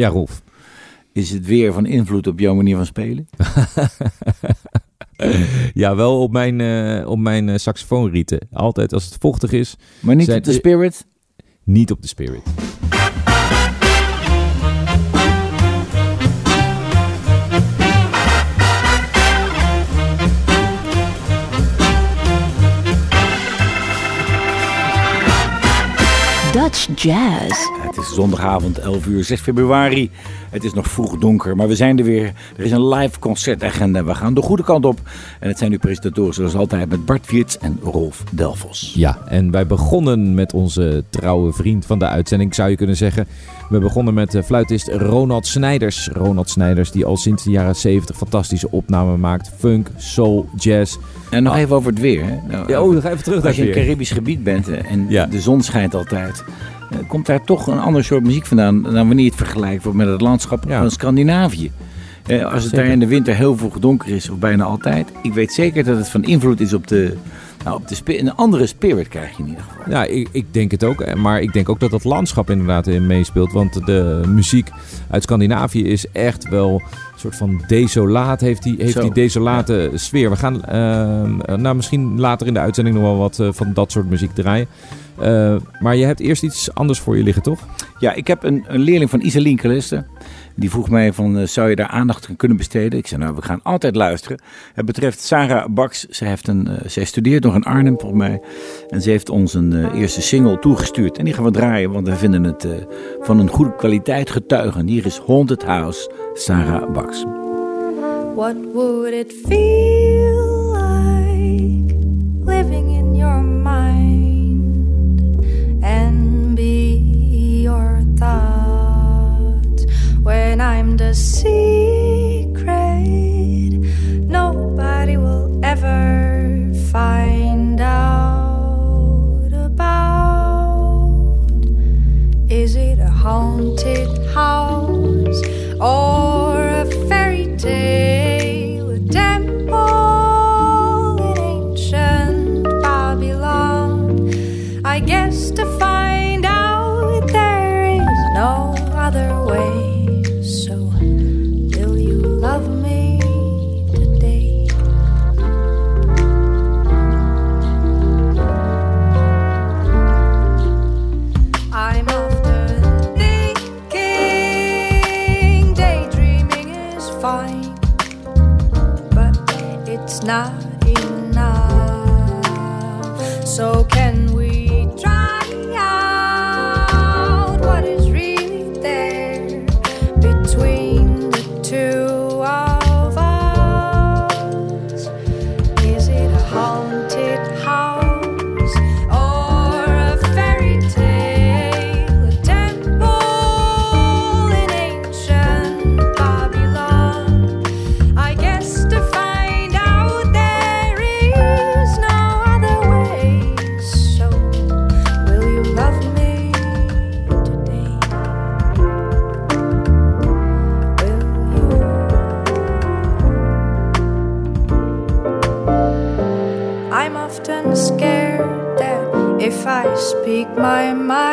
Ja, Rolf. is het weer van invloed op jouw manier van spelen? Ja, wel op mijn, eh op mijn eh, saxofoonrieten. Altijd als het vochtig is, Maar niet Zijn- op de spirit? niet op de spirit. Dutch Jazz. Het is zondagavond, 11 uur, 6 februari. Het is nog vroeg donker, maar we zijn er weer. Er is een live concertagenda. We gaan de goede kant op. En het zijn uw presentatoren zoals altijd met Bart Vierts en Rolf Delvos. Ja, en wij begonnen met onze trouwe vriend van de uitzending, zou je kunnen zeggen. We begonnen met de fluitist Ronald Snijders. Ronald Snijders, die al sinds de jaren 70 fantastische opnamen maakt. Funk, soul, jazz. En nog even over het weer. Hè? Nou, Ja, oh, nog even terug Als je in weer. Caribisch gebied bent eh, en Ja. de zon schijnt altijd, eh, komt daar toch een ander soort muziek vandaan dan wanneer je het vergelijkt wordt met het landschap Ja. van Scandinavië. Eh, Als het Zeker. daar in de winter heel vroeg donker is, of bijna altijd, ik weet zeker dat het van invloed is op de, nou, op de een andere spirit krijg je in ieder geval. Ja, ik, ik denk het ook. eh, Maar ik denk ook dat dat landschap inderdaad in meespeelt. Want de muziek uit Scandinavië is echt wel een soort van desolaat. Heeft die, heeft Zo, die desolate sfeer. We gaan ehm, nou, misschien later in de uitzending nog wel wat eh, van dat soort muziek draaien. Eh, maar je hebt eerst iets anders voor je liggen, toch? Ja, ik heb een, een leerling van Iselien Caliste. Die vroeg mij van, eh, zou je daar aandacht aan kunnen besteden? Ik zei, nou, we gaan altijd luisteren. Het betreft Sarah Baks. Zij, heeft een, eh, zij studeert nog in Arnhem, volgens mij. En ze heeft ons een eh, eerste single toegestuurd. En die gaan we draaien, want we vinden het eh, van een goede kwaliteit getuigen. Hier is Haunted House, Sarah Baks. What would it feel like living when I'm the secret nobody will ever find out about? Is it a haunted house or a fairy tale? Not enough. So can we my mind,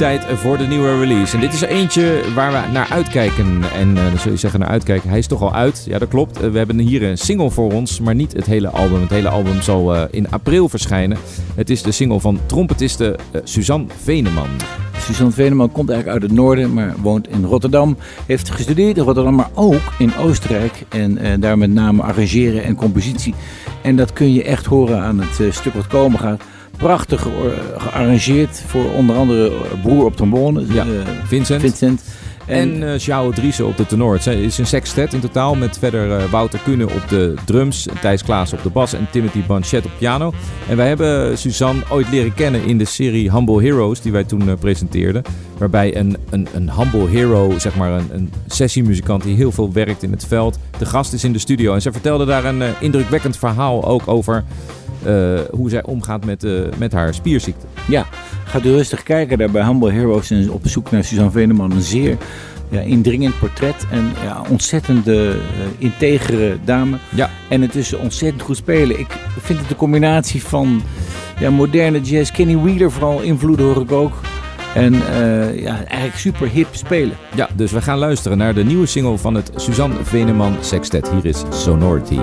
tijd voor de nieuwe release. En dit is er eentje waar we naar uitkijken. En dan zul je zeggen naar uitkijken. Hij is toch al uit. Ja, dat klopt. Eh, we hebben hier een single voor ons, maar niet het hele album. Het hele album zal eh, in april verschijnen. Het is de single van trompetiste Suzanne Veneman. Suzanne Veneman komt eigenlijk uit het noorden, maar woont in Rotterdam. Heeft gestudeerd in Rotterdam, maar ook in Oostenrijk. En daar met name arrangeren en compositie. En dat kun je echt horen aan het stuk wat komen gaat. Prachtig gearrangeerd voor onder andere eh, broer op trombone, Ja, eh, Vincent. Vincent. En uh, op de tenor. Het is een sextet in totaal met verder Wouter Kuhne op de drums, Thijs Klaas op de bas en Timothy Banchet op piano. En wij hebben Suzanne ooit leren kennen in de serie Humble Heroes die wij toen presenteerden. Waarbij een, een, een humble hero, zeg maar een, een sessiemuzikant die heel veel werkt in het veld, de gast is in de studio. En zij vertelde daar een indrukwekkend verhaal ook over eh, hoe zij omgaat met, eh, met haar spierziekte. Ja, gaat u rustig kijken daar bij Humble Heroes en op zoek naar Suzanne Veneman. Een zeer ja, indringend portret en ja, ontzettende uh, integere dame. Ja. En het is ontzettend goed spelen. Ik vind het de combinatie van ja, moderne jazz, Kenny Wheeler vooral invloeden hoor ik ook. En uh, ja, eigenlijk super hip spelen. Ja, dus we gaan luisteren naar de nieuwe single van het Suzanne Veneman Sextet. Hier is Sonority.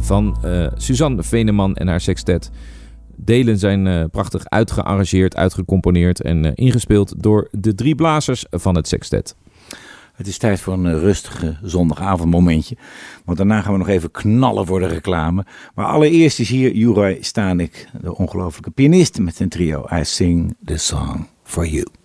Van eh, Suzanne Veneman en haar sextet. Delen zijn eh, prachtig uitgearrangeerd, uitgecomponeerd en eh, ingespeeld door de drie blazers van het sextet. Het is tijd voor een rustige zondagavondmomentje. Want daarna gaan we nog even knallen voor de reclame. Maar allereerst is hier Juraj Stanik, de ongelofelijke pianist met zijn trio. I sing the song for you.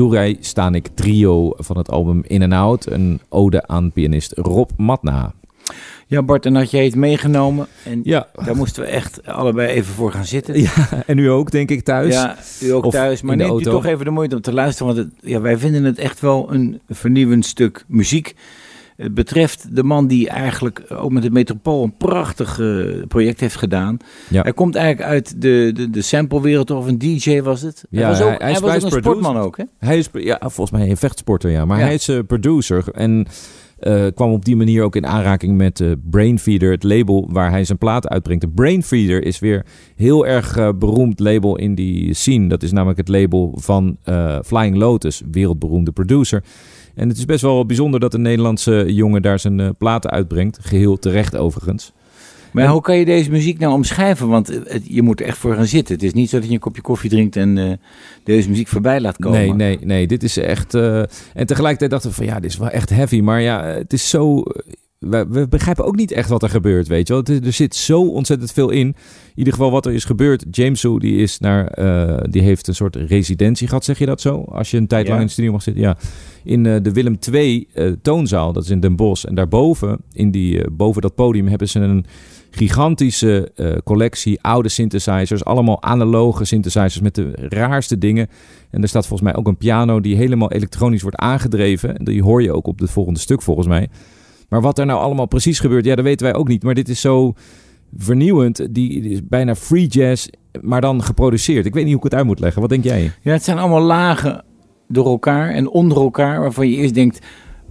Juraj Stanik trio van het album In and Out. Een ode aan pianist Rob Matna. Ja, Bart, en had jij het meegenomen. En Ja. daar moesten we echt allebei even voor gaan zitten. ja, en nu ook, denk ik, thuis. Ja, u ook Of thuis. Maar neemt u toch even de moeite om te luisteren. Want het, ja, wij vinden het echt wel een vernieuwend stuk muziek. Het betreft de man die eigenlijk ook met het Metropool een prachtig eh, project heeft gedaan. Ja. Hij komt eigenlijk uit de, de, de samplewereld, of een DJ was het. Ja, hij was ook, hij- is- was hij ook een producer. sportman ook, hè? Hij is, ja, volgens mij een vechtsporter, ja. Maar Ja. hij is eh, producer en eh, kwam op die manier ook in aanraking met eh Brainfeeder, het label waar hij zijn platen uitbrengt. De Brainfeeder is weer heel erg eh, beroemd label in die scene. Dat is namelijk het label van eh, Flying Lotus, wereldberoemde producer. En het is best wel bijzonder dat een Nederlandse jongen daar zijn eh, platen uitbrengt. Geheel terecht overigens. Maar En- hoe kan je deze muziek nou omschrijven? Want het- je moet er echt voor gaan zitten. Het is niet zo dat je een kopje koffie drinkt en eh, deze muziek voorbij laat komen. Nee, nee, nee. Dit is echt. eh, en tegelijkertijd dachten we van ja, dit is wel echt heavy. Maar ja, het is zo. We, we begrijpen ook niet echt wat er gebeurt, weet je wel. Er zit zo ontzettend veel in. In ieder geval wat er is gebeurd. James Hu, die is naar, eh, die heeft een soort residentie gehad, zeg je dat zo? Als je een tijd Ja. lang in de studio mag zitten, ja. In eh, de Willem II eh, toonzaal, dat is in Den Bosch. En daarboven, in die, boven dat podium, hebben ze een gigantische collectie oude synthesizers. Allemaal analoge synthesizers met de raarste dingen. En er staat volgens mij ook een piano die helemaal elektronisch wordt aangedreven. En die hoor je ook op het volgende stuk volgens mij. Maar wat er nou allemaal precies gebeurt, ja, dat weten wij ook niet. Maar dit is zo vernieuwend. Die, die is bijna free jazz, maar dan geproduceerd. Ik weet niet hoe ik het uit moet leggen. Wat denk jij? Ja, het zijn allemaal lagen door elkaar en onder elkaar waarvan je eerst denkt,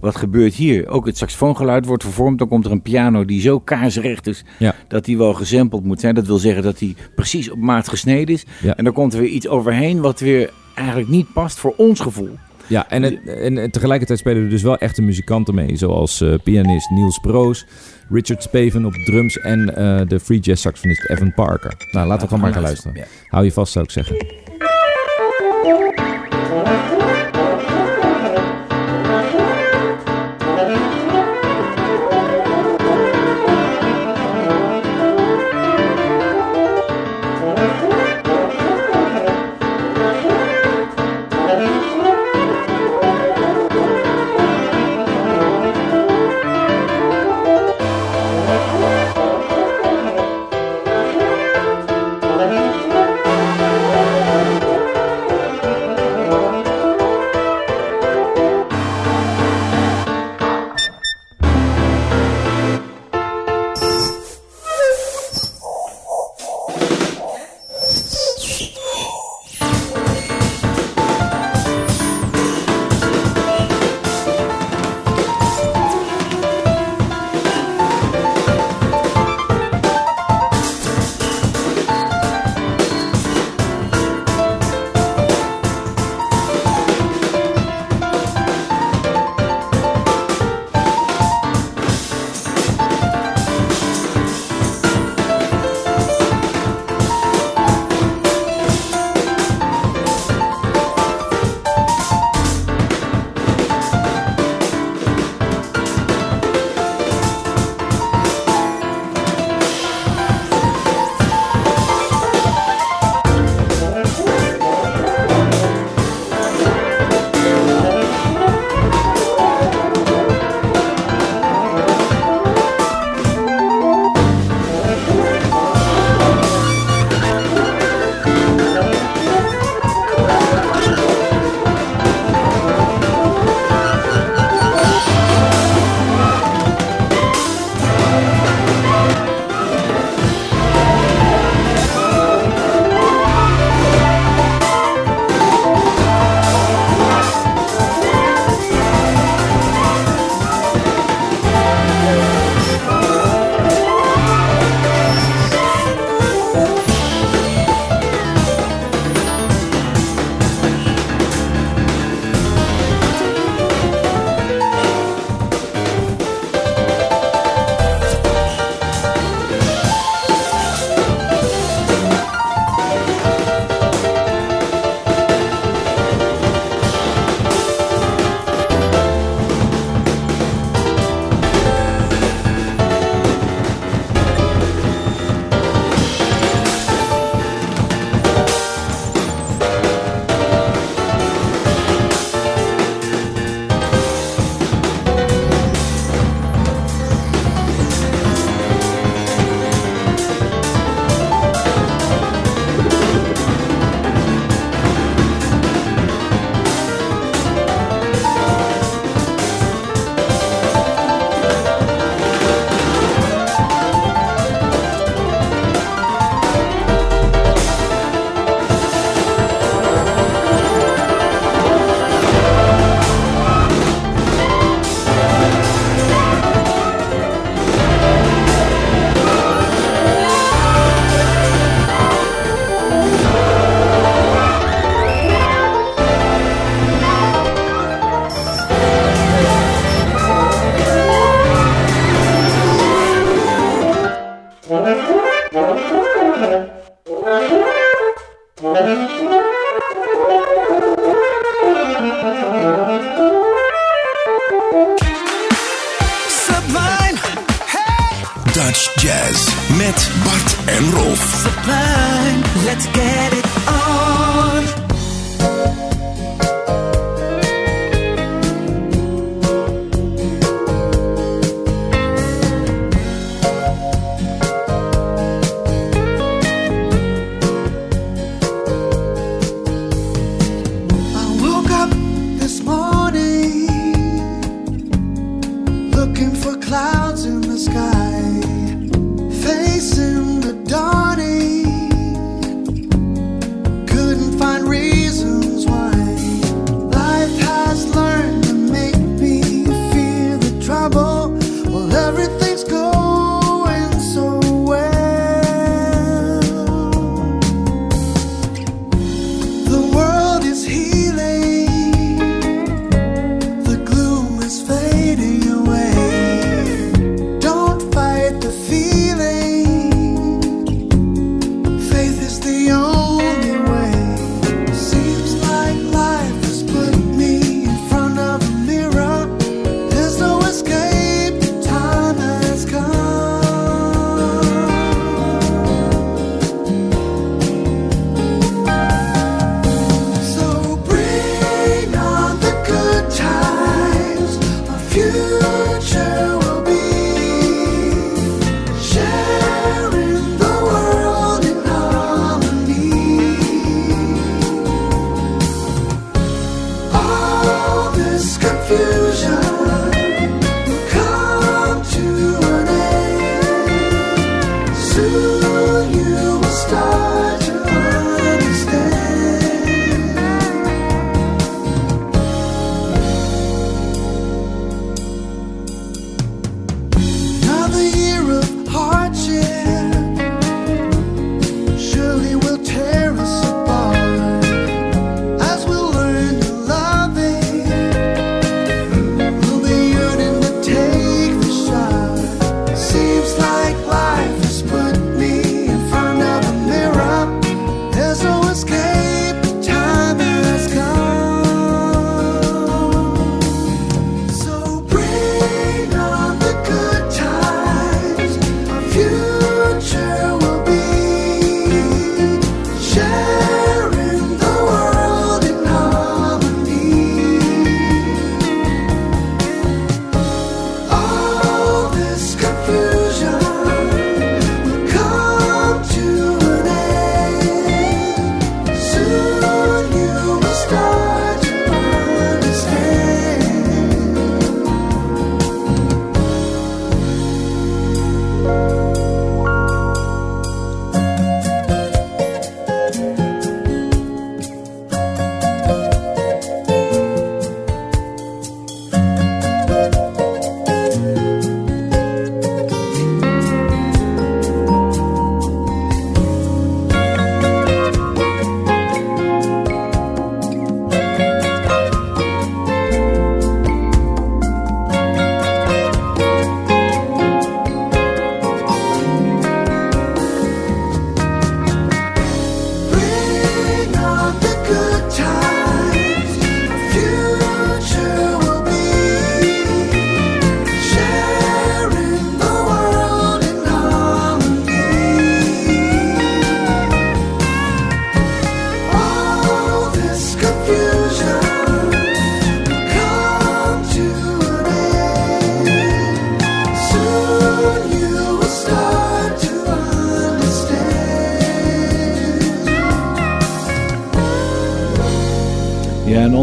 wat gebeurt hier? Ook het saxofoongeluid wordt vervormd. Dan komt er een piano die zo kaarsrecht is Ja. dat die wel gesampled moet zijn. Dat wil zeggen dat die precies op maat gesneden is. Ja. En dan komt er weer iets overheen wat weer eigenlijk niet past voor ons gevoel. Ja, en, het, en, tegelijkertijd spelen er dus wel echte muzikanten mee. Zoals eh, pianist Niels Broos, Richard Spaven op drums en eh, de free jazz saxofonist Evan Parker. Nou, laten we gewoon maar gaan luisteren. Hou je vast, zou ik zeggen.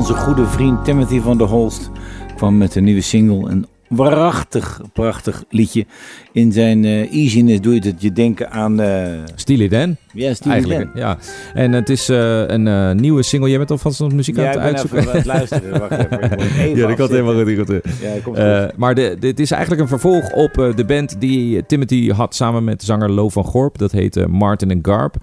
onze goede vriend Timothy van der Holst kwam met een nieuwe single. Een prachtig, prachtig liedje. In zijn uh, easiness doe je het je denken aan... Uh... Steely Dan. Ja, Steely Dan. Ja. En het is eh, een nieuwe single. Jij bent alvast van zo'n ja, uitzoeken. Ja, luisteren. Wacht even. Ja, dat kan helemaal goed. maar de, dit is eigenlijk een vervolg op de band die Timothy had samen met zanger Lo van Gorp. Dat heette Martin en Garp.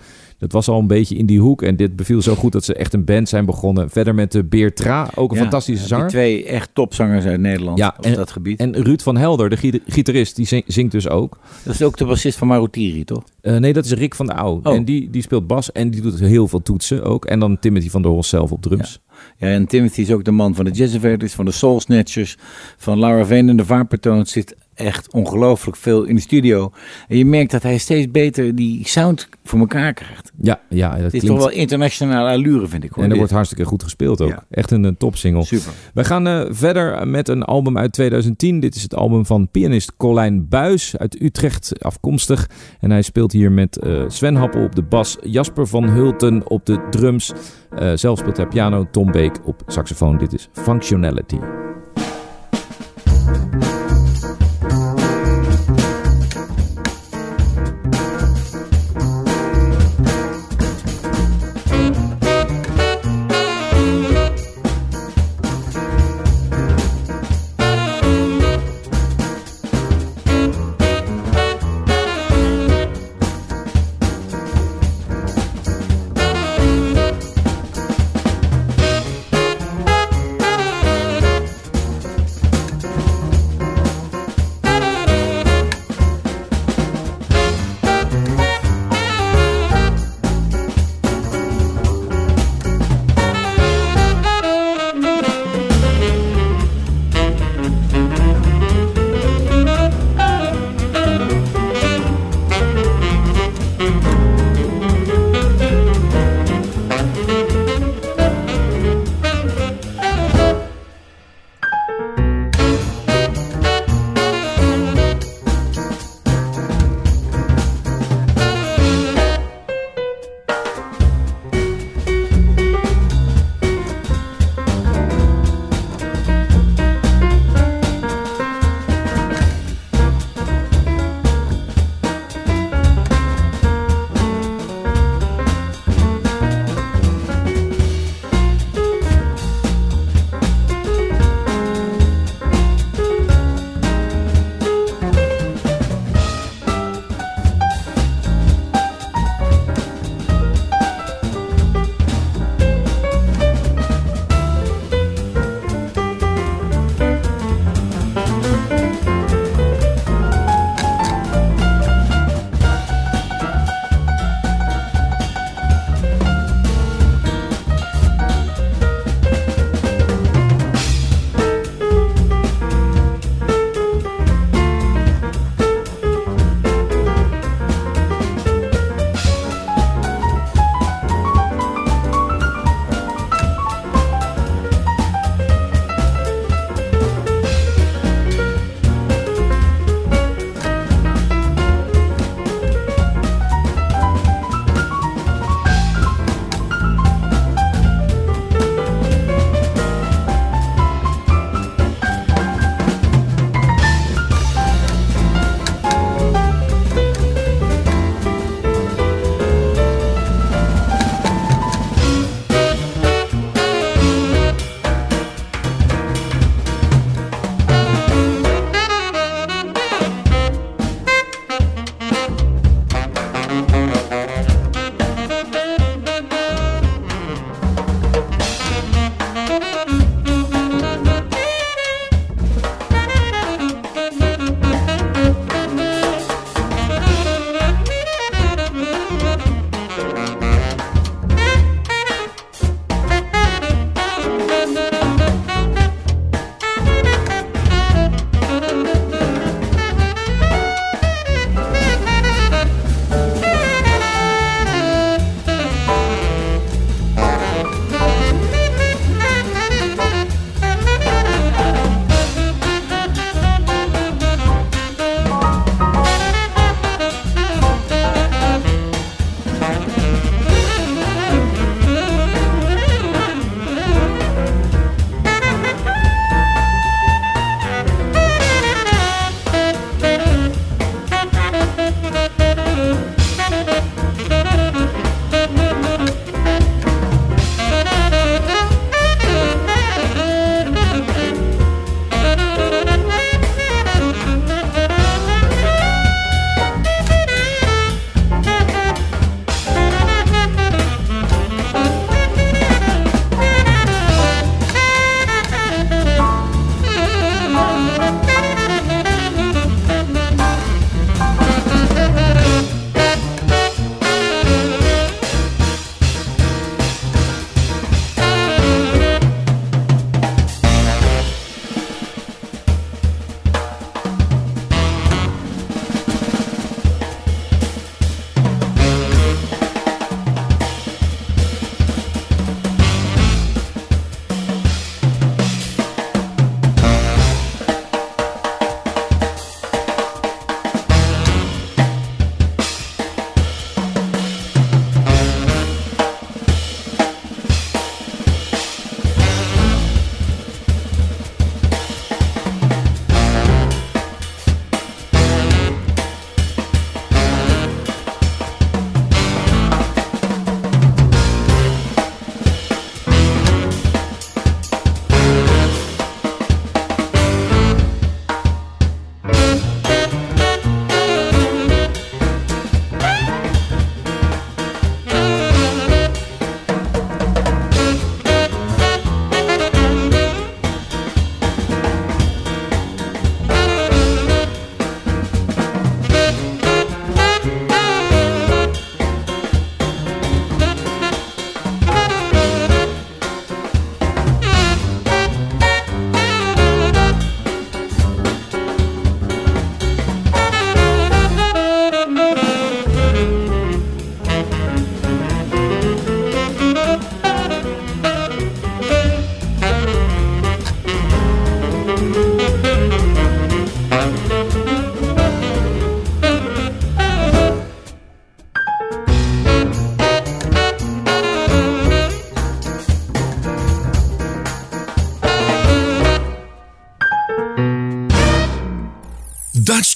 Dat was al een beetje in die hoek. En dit beviel zo goed dat ze echt een band zijn begonnen. Verder met de Beertra, ook een Ja, fantastische Die zanger. twee echt topzangers uit Nederland Ja, op en- dat gebied. En Ruud van Helder, de gi- gitarist, die zing- zingt dus ook. dat is ook de bassist van Marutiri, toch? Eh, nee, dat is Rick van de Ouw. Oh. En die, die speelt bas en die doet heel veel toetsen ook. En dan Timothy van der Hos zelf op drums. Ja, en Timothy is ook de man van de Jazz van de Soul Snatchers, van Laura Veen en de Vaarpertoon. Zit echt ongelooflijk veel in de studio. En je merkt dat hij steeds beter die sound voor elkaar krijgt. Ja, ja dat Het is klinkt... toch wel internationale allure, vind ik. Hoor, en er wordt hartstikke goed gespeeld ook. Ja. Echt een, eh, topsingle. Super. We gaan eh, verder met een album uit 2010. Dit is het album van pianist Colijn Buis uit Utrecht afkomstig. En hij speelt hier met eh, Sven Happel op de bas, Jasper van Hulten op de drums. Eh, zelf speelt hij piano, Tom Beek op saxofoon. Dit is. Functionality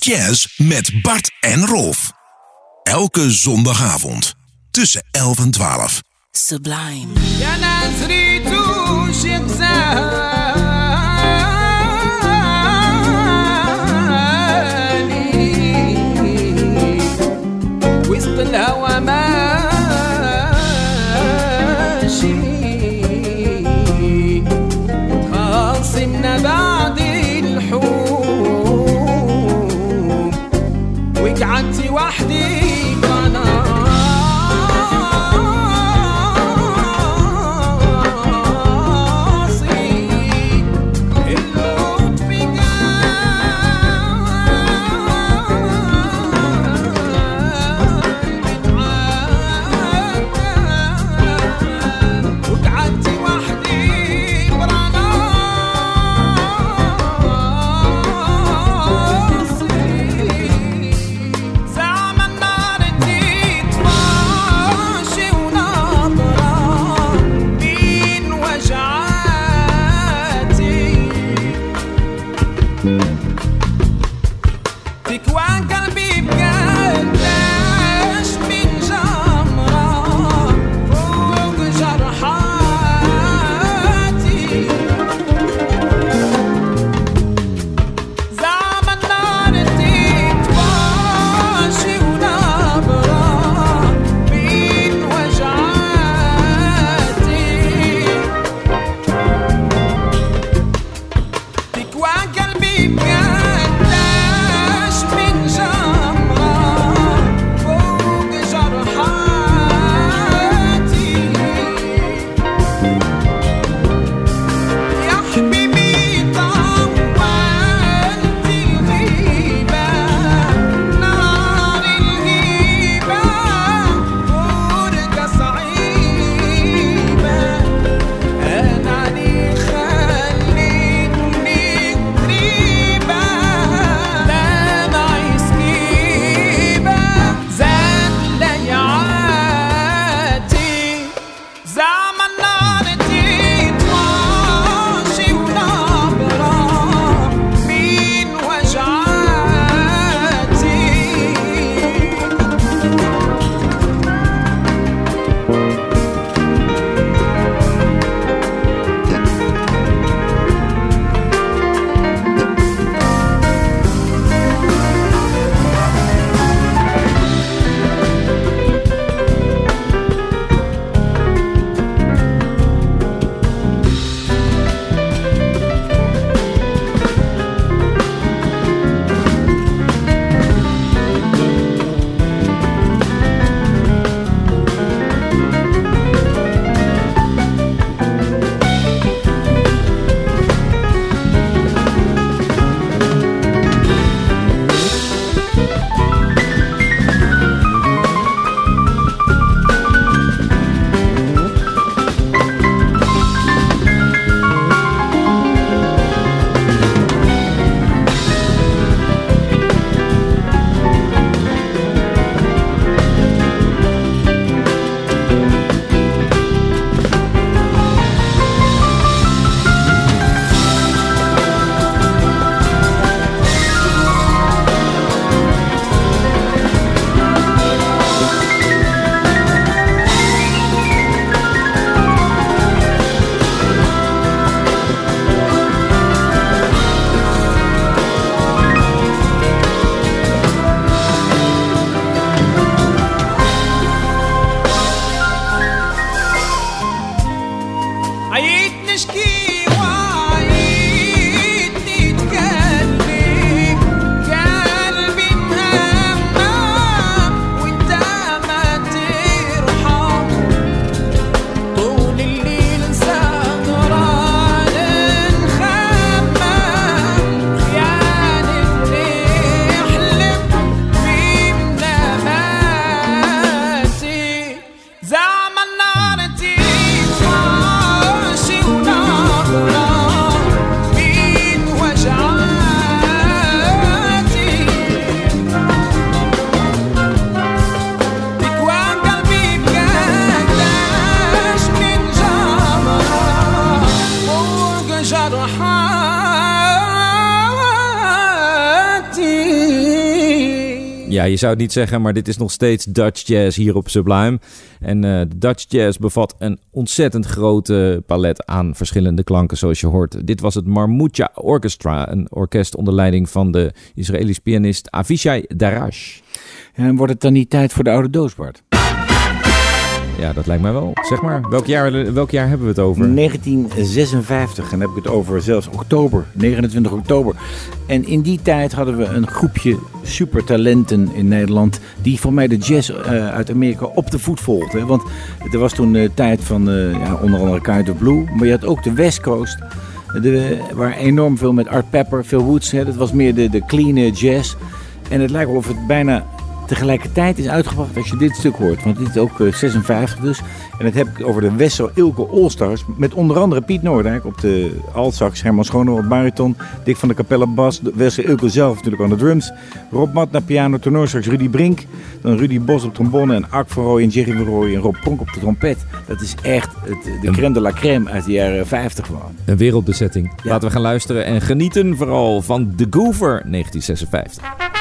Jazz met Bart en Rolf. Elke zondagavond tussen 11 en 12. Sublime. يا ناس ريتو شيخ زاني وسط الهوى ماشي je zou het niet zeggen, maar dit is nog steeds Dutch Jazz hier op Sublime. En de Dutch Jazz bevat een ontzettend grote palet aan verschillende klanken, zoals je hoort. Dit was het Marmoucha Orchestra, een orkest onder leiding van de Israëlische pianist Avishai Darash. En wordt het dan niet tijd voor de oude doos, Bart? Ja, dat lijkt mij wel. Zeg maar, welk jaar, welk jaar hebben we het over? 1956, en dan heb ik het over zelfs oktober, 29 oktober. En in die tijd hadden we een groepje supertalenten in Nederland... die voor mij de jazz eh, uit Amerika op de voet volgden. Want er was toen de tijd van eh, ja, onder andere Kind of Blue... maar je had ook de West Coast... De, waar enorm veel met Art Pepper, Phil Woods... Hè, dat was meer de, de clean jazz... En het lijkt wel of het bijna tegelijkertijd is uitgebracht als je dit stuk hoort. Want dit is ook eh, 56 dus. En dat heb ik over de Wessel Ilke All-Stars. Met onder andere Piet Noordijk op de altsax. Herman Schoonover op bariton. Dick van de Capelle bas. Wessel Ilke zelf natuurlijk aan de drums. Rob Mat naar piano, tenorsax Rudy Brink. Dan Rudy Bos op trombone. En Ak van Rooij en Jerry van Rooij en Rob Pronk op de trompet. Dat is echt het, de crème de la crème uit de jaren 50 gewoon. Een wereldbezetting. Laten we gaan luisteren en genieten vooral van The Goover 1956.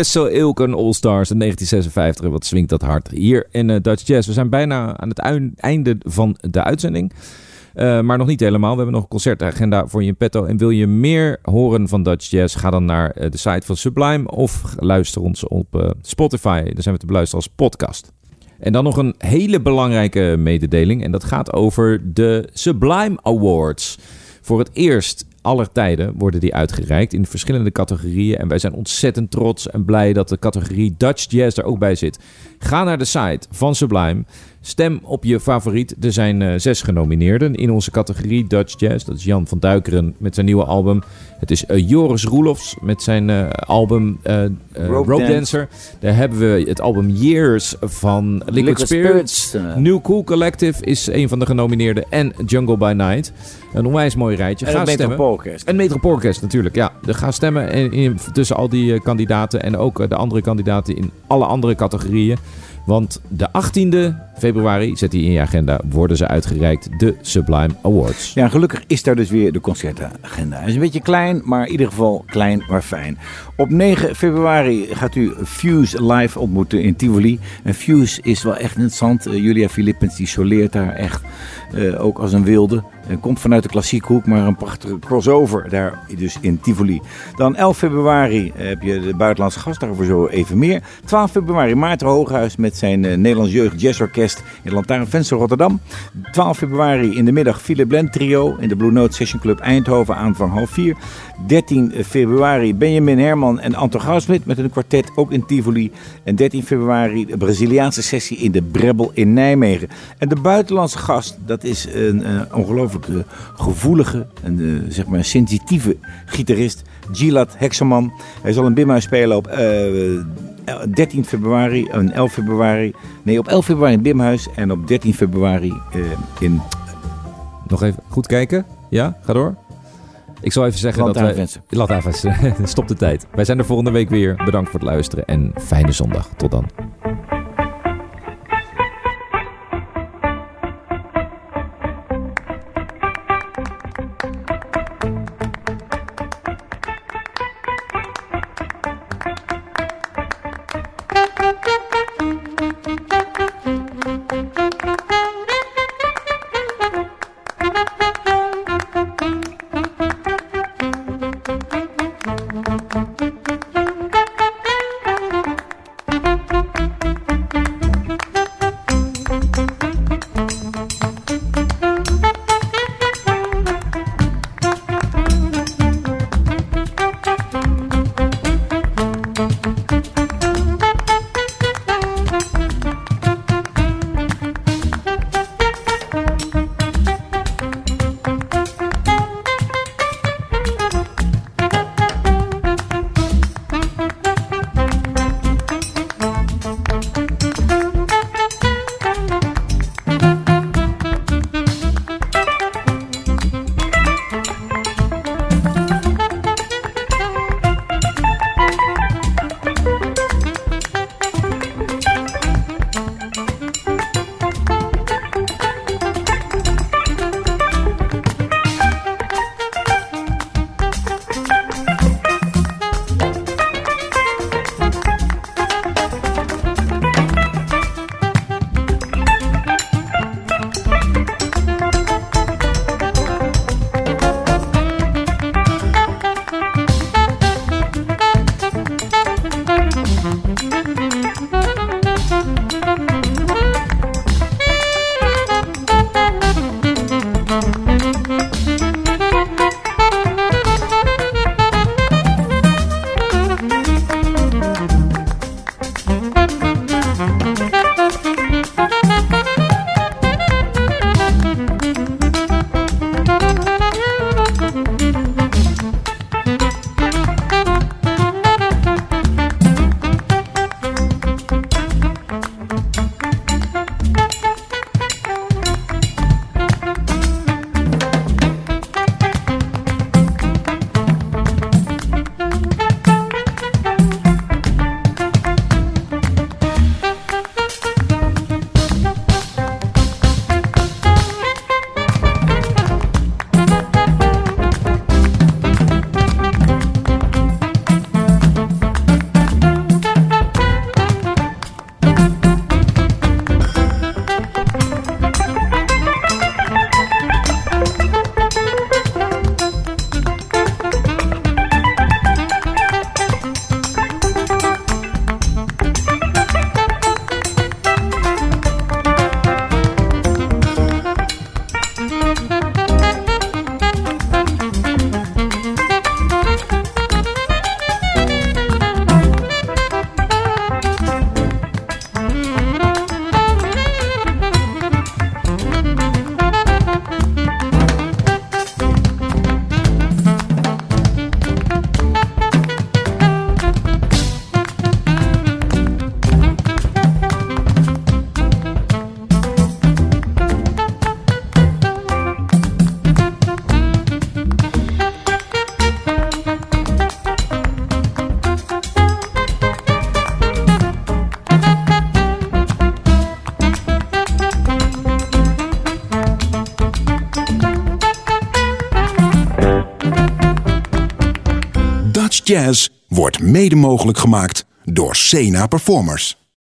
Wessel Ilken All-Stars in 1956. Wat swingt dat hard hier in eh, Dutch Jazz. We zijn bijna aan het einde van de uitzending. Eh, maar nog niet helemaal. We hebben nog een concertagenda voor je in petto. En wil je meer horen van Dutch Jazz? Ga dan naar eh, de site van Sublime of luister ons op Spotify. Daar zijn we te beluisteren als podcast. En dan nog een hele belangrijke mededeling. En dat gaat over de Sublime Awards. Voor het eerst aller tijden worden die uitgereikt in verschillende categorieën. En wij zijn ontzettend trots en blij dat de categorie Dutch Jazz er ook bij zit. Ga naar de site van Sublime. Stem op je favoriet. Er zijn eh, zes genomineerden in onze categorie Dutch Jazz. Dat is Jan van Duikeren met zijn nieuwe album. Het is eh, Joris Roelofs met zijn eh, album Rope, Dance. Dancer. Daar hebben we het album Years van Liquid, Liquid Spirits. Spirits. New Cool Collective is een van de genomineerden. En Jungle by Night. Een onwijs mooi rijtje. En Ga stemmen. Metropoolorkest. En Metropoolorkest natuurlijk, ja. Ga stemmen in, in- tussen al die kandidaten en ook de andere kandidaten in alle andere categorieën. Want de 18e februari, zet die in je agenda, worden ze uitgereikt, de Sublime Awards. Ja, gelukkig is daar dus weer de concertagenda. Het is een beetje klein, maar in ieder geval klein, maar fijn. Op 9 februari gaat u Fuse live ontmoeten in Tivoli. En Fuse is wel echt interessant. Eh, Julia Philippens die soleert daar echt eh, ook als een wilde. Eh, komt vanuit de klassieke hoek, maar een prachtige crossover daar dus in Tivoli. Dan 11 februari heb je de buitenlandse gast, daarover zo even meer. 12 februari Maarten Hooghuis met zijn eh, Nederlands Jeugd Jazzorkest in Lantaarnvenster Rotterdam. 12 februari in de middag Philip Blend Trio in de Blue Note Session Club Eindhoven aanvang half 4. 13 februari Benjamin Herman en Anton Goudsmit met een kwartet ook in Tivoli. En 13 februari de Braziliaanse sessie in de Brebbel in Nijmegen. En de buitenlandse gast, dat is een eh, ongelooflijk eh, gevoelige, en eh, zeg maar sensitieve gitarist, Gilad Hekserman. Hij zal in Bimhuis spelen op eh, 13 februari en 11 februari. Nee, op 11 februari in Bimhuis en op 13 februari eh, in Nog even goed kijken. Ja, ga door. Ik zal even zeggen dat. Laat even, stop de tijd. Wij zijn er volgende week weer. Bedankt voor het luisteren en fijne zondag. Tot dan. Mede mogelijk gemaakt door Sena Performers.